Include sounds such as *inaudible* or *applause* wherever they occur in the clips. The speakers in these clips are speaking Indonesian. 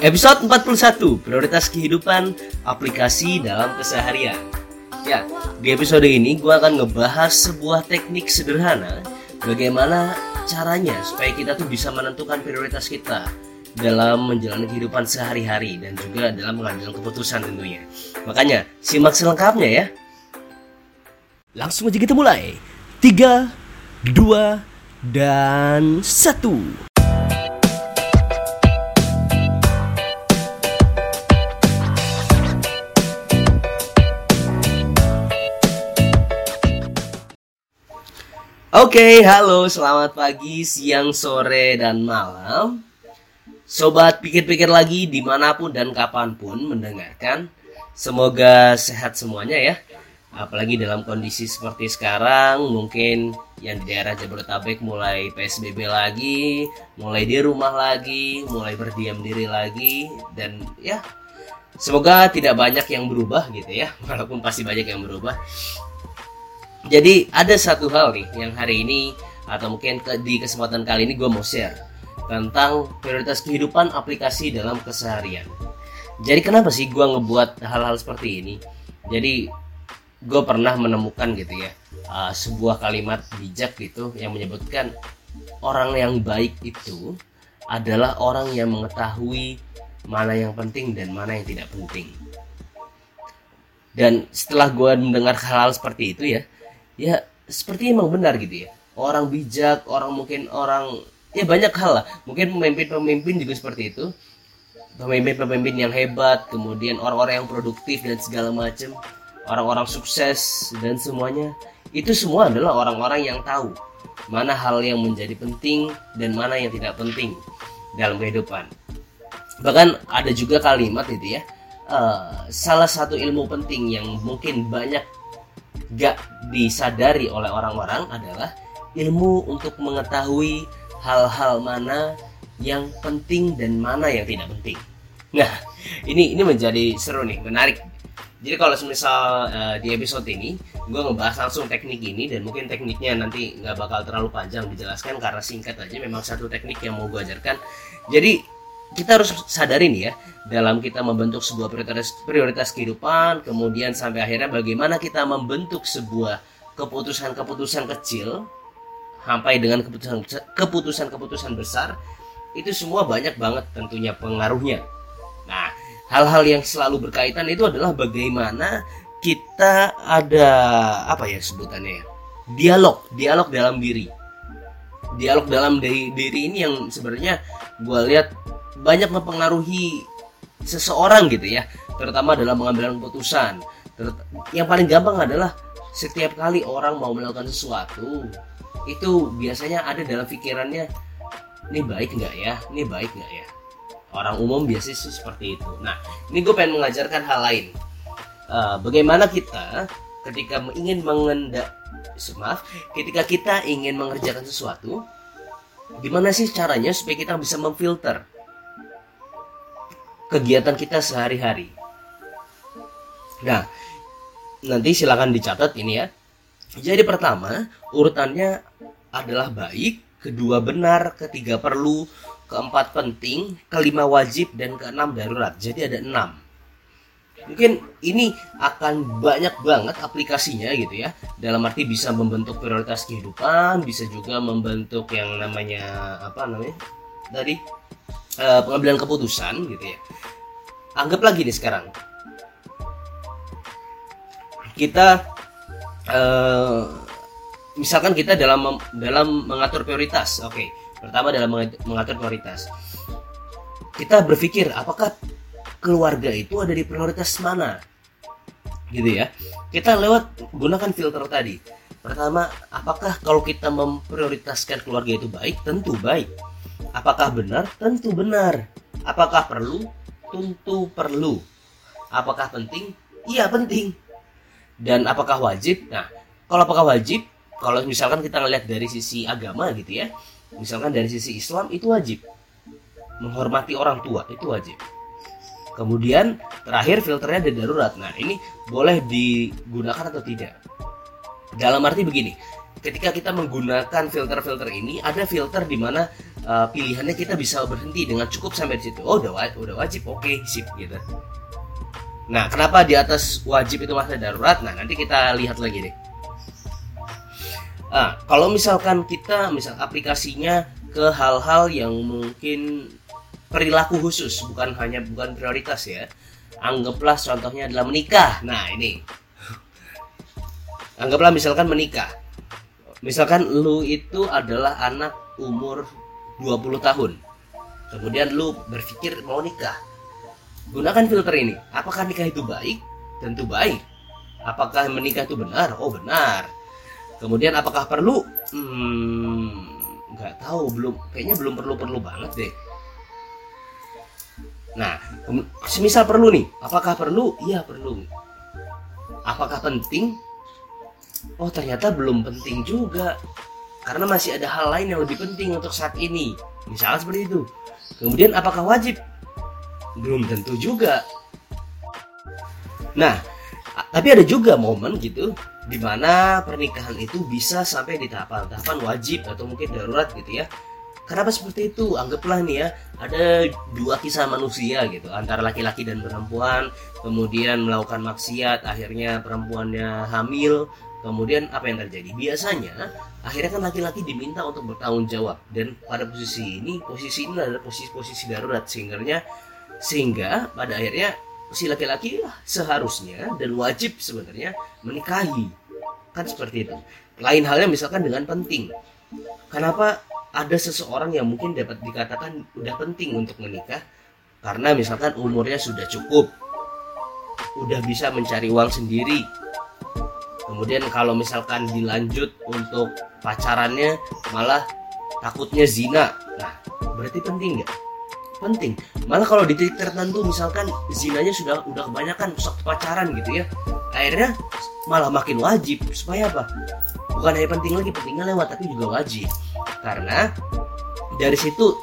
Episode 41, prioritas kehidupan aplikasi dalam keseharian. Ya, di episode ini gue akan ngebahas sebuah teknik sederhana bagaimana caranya supaya kita tuh bisa menentukan prioritas kita dalam menjalani kehidupan sehari-hari dan juga dalam mengambil keputusan tentunya. Makanya, simak selengkapnya ya. Langsung aja kita mulai. 3, 2, dan 1. Oke, halo, selamat pagi, siang, sore, dan malam. Sobat pikir-pikir lagi di mana pun dan kapan pun mendengarkan Semoga sehat semuanya ya. Apalagi dalam kondisi seperti sekarang Mungkin yang di daerah Jabodetabek mulai PSBB lagi Mulai di rumah lagi, mulai berdiam diri lagi Dan ya, semoga tidak banyak yang berubah gitu ya. *laughs* Walaupun pasti banyak yang berubah jadi ada satu hal nih yang hari ini atau mungkin ke, di kesempatan kali ini gue mau share tentang prioritas kehidupan aplikasi dalam keseharian. Jadi kenapa sih gue ngebuat hal-hal seperti ini? Jadi gue pernah menemukan gitu ya uh, sebuah kalimat bijak gitu yang menyebutkan orang yang baik itu adalah orang yang mengetahui mana yang penting dan mana yang tidak penting. Dan setelah gue mendengar hal-hal seperti itu ya, ya seperti emang benar gitu ya. Orang bijak orang mungkin orang ya banyak hal lah. Mungkin pemimpin-pemimpin juga seperti itu. Pemimpin-pemimpin yang hebat kemudian orang-orang yang produktif dan segala macam orang-orang sukses dan semuanya. Itu semua adalah orang-orang yang tahu mana hal yang menjadi penting dan mana yang tidak penting dalam kehidupan. Bahkan ada juga kalimat itu ya uh, salah satu ilmu penting yang mungkin banyak gak disadari oleh orang-orang adalah ilmu untuk mengetahui hal-hal mana yang penting dan mana yang tidak penting. Nah, ini ini menjadi seru nih, menarik. Jadi kalau misal uh, di episode ini gue ngebahas langsung teknik ini dan mungkin tekniknya nanti nggak bakal terlalu panjang dijelaskan karena singkat aja memang satu teknik yang mau gue ajarkan. Jadi kita harus sadarin ya dalam kita membentuk sebuah prioritas prioritas kehidupan kemudian sampai akhirnya bagaimana kita membentuk sebuah keputusan-keputusan kecil sampai dengan keputusan keputusan-keputusan besar itu semua banyak banget tentunya pengaruhnya. Nah, hal-hal yang selalu berkaitan itu adalah bagaimana kita ada apa ya sebutannya ya? Dialog, dialog dalam diri. Dialog dalam diri, diri ini yang sebenarnya gue lihat banyak mempengaruhi seseorang gitu ya terutama dalam mengambil keputusan yang paling gampang adalah setiap kali orang mau melakukan sesuatu itu biasanya ada dalam pikirannya ini baik nggak ya? Ini baik nggak ya? Orang umum biasanya seperti itu. Nah ini gue pengen mengajarkan hal lain. Uh, bagaimana kita ketika ingin mengendak maaf ketika kita ingin mengerjakan sesuatu gimana sih caranya supaya kita bisa memfilter kegiatan kita sehari-hari. Nah, nanti silakan dicatat ini ya. Jadi pertama, urutannya adalah baik, kedua benar, ketiga perlu, keempat penting, kelima wajib, dan keenam darurat. Jadi ada enam. Mungkin ini akan banyak banget aplikasinya gitu ya. Dalam arti bisa membentuk prioritas kehidupan, bisa juga membentuk yang namanya apa namanya? Tadi uh, pengambilan keputusan gitu ya. Anggap lagi nih sekarang. Kita uh, misalkan kita dalam dalam mengatur prioritas oke. Okay. pertama dalam mengatur prioritas. Kita berpikir apakah keluarga itu ada di prioritas mana? Gitu ya. Kita lewat gunakan filter tadi. Pertama apakah kalau kita memprioritaskan keluarga itu baik? Tentu baik Apakah benar? Tentu benar. Apakah perlu? tentu perlu. Apakah penting? Iya penting. Dan apakah wajib? Nah, kalau apakah wajib? Kalau misalkan kita ngeliat dari sisi agama gitu ya, misalkan dari sisi Islam itu wajib. Menghormati orang tua itu wajib. Kemudian terakhir filternya ada darurat. Nah ini boleh digunakan atau tidak? Dalam arti begini, ketika kita menggunakan filter-filter ini, ada filter di mana uh, pilihannya kita bisa berhenti dengan cukup sampai di situ. Oh udah wajib, udah wajib, oke okay, sip gitu. Nah kenapa di atas wajib itu masih darurat? Nah nanti kita lihat lagi deh. Nah, kalau misalkan kita misal aplikasinya ke hal-hal yang mungkin perilaku khusus, bukan hanya bukan prioritas ya. Anggaplah contohnya adalah menikah. Nah, ini. Anggaplah misalkan menikah. Misalkan lu itu adalah anak umur 20 tahun. Kemudian lu berpikir mau nikah. Gunakan filter ini. Apakah nikah itu baik? Tentu baik. Apakah menikah itu benar? Oh, benar kemudian apakah perlu hmm nggak tahu belum kayaknya belum perlu perlu banget deh nah semisal perlu nih apakah perlu iya perlu apakah penting oh ternyata belum penting juga. Karena masih ada hal lain yang lebih penting untuk saat ini. Misalnya seperti itu. Kemudian apakah wajib? Belum tentu juga. Nah tapi ada juga momen gitu di mana pernikahan itu bisa sampai di tahapan-tahapan wajib atau mungkin darurat gitu ya. Kenapa seperti itu? Anggaplah nih ya, ada dua kisah manusia gitu antara laki-laki dan perempuan, kemudian melakukan maksiat, akhirnya perempuannya hamil, kemudian apa yang terjadi? Biasanya akhirnya kan laki-laki diminta untuk bertanggung jawab dan pada posisi ini, posisi ini adalah posisi-posisi darurat sehingga sehingga pada akhirnya si laki-laki seharusnya dan wajib sebenarnya menikahi kan seperti itu lain halnya misalkan dengan penting kenapa ada seseorang yang mungkin dapat dikatakan udah penting untuk menikah karena misalkan umurnya sudah cukup udah bisa mencari uang sendiri. Kemudian kalau misalkan dilanjut untuk pacarannya malah takutnya zina. Nah berarti penting nggak? Penting. Malah kalau di titik tertentu misalkan zinanya sudah udah kebanyakan waktu pacaran gitu ya akhirnya malah makin wajib. Supaya apa? Bukan hanya penting lagi pentingnya lewat tapi juga wajib karena dari situ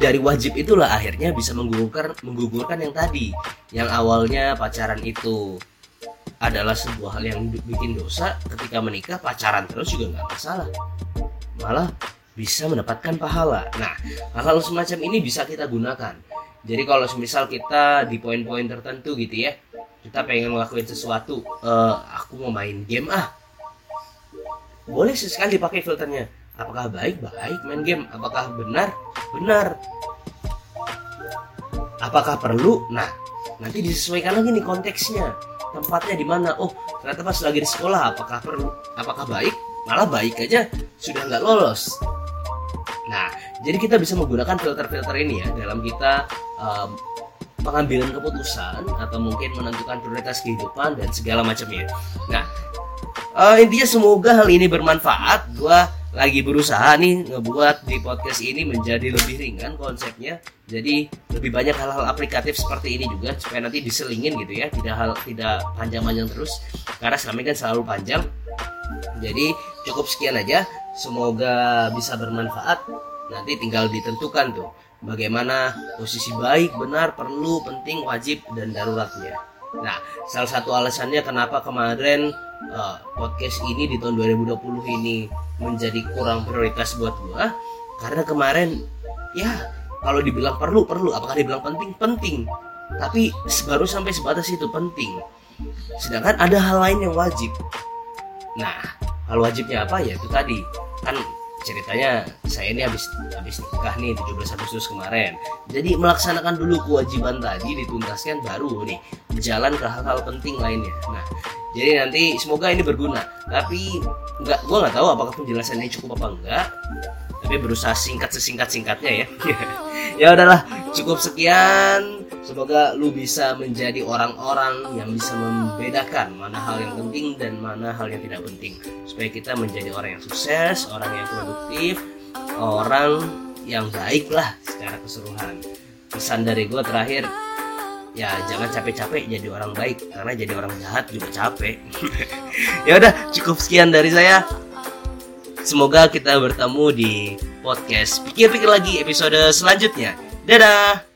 dari wajib itulah akhirnya bisa menggugurkan menggugurkan yang tadi yang awalnya pacaran itu adalah sebuah hal yang bikin dosa ketika menikah pacaran terus juga nggak masalah malah bisa mendapatkan pahala. Nah, hal-hal semacam ini bisa kita gunakan. Jadi kalau misal kita di poin-poin tertentu gitu ya, kita pengen ngelakuin sesuatu, uh, aku mau main game ah, boleh sekali pakai filternya. Apakah baik? Baik main game. Apakah benar? Benar. Apakah perlu? Nah, nanti disesuaikan lagi nih konteksnya. Tempatnya di mana? Oh, ternyata pas lagi di sekolah. Apakah perlu? Apakah baik? Malah baik aja sudah nggak lolos Nah, jadi kita bisa menggunakan filter-filter ini ya dalam kita um, pengambilan keputusan atau mungkin menentukan prioritas kehidupan dan segala macamnya. Nah, uh, intinya semoga hal ini bermanfaat. Gua lagi berusaha nih ngebuat di podcast ini menjadi lebih ringan konsepnya. Jadi lebih banyak hal-hal aplikatif seperti ini juga supaya nanti diselingin gitu ya, tidak hal tidak panjang-panjang terus karena selama ini kan selalu panjang. Jadi cukup sekian aja. Semoga bisa bermanfaat. Nanti tinggal ditentukan tuh bagaimana posisi baik, benar, perlu, penting, wajib dan daruratnya. Nah, salah satu alasannya kenapa kemarin uh, podcast ini di tahun 2020 ini menjadi kurang prioritas buat gua karena kemarin ya kalau dibilang perlu perlu. Apakah dibilang penting? Penting. Tapi baru sampai sebatas itu penting. Sedangkan ada hal lain yang wajib. Nah hal wajibnya apa? Ya itu tadi. Kan ceritanya saya ini habis habis nikah nih 17 Agustus kemarin. Jadi melaksanakan dulu kewajiban tadi dituntaskan baru nih. Jalan ke hal-hal penting lainnya. Nah jadi nanti semoga ini berguna. Tapi nggak gua nggak tahu apakah penjelasannya cukup apa enggak tapi berusaha singkat sesingkat singkatnya ya. *laughs* Ya udahlah cukup sekian Semoga lu bisa menjadi orang-orang yang bisa membedakan mana hal yang penting dan mana hal yang tidak penting. Supaya kita menjadi orang yang sukses, orang yang produktif, orang yang baik lah secara keseluruhan. Pesan dari gue terakhir, ya jangan capek-capek jadi orang baik karena jadi orang jahat juga capek. *laughs* ya udah cukup sekian dari saya. Semoga kita bertemu di podcast pikir-pikir lagi episode selanjutnya. Dadah.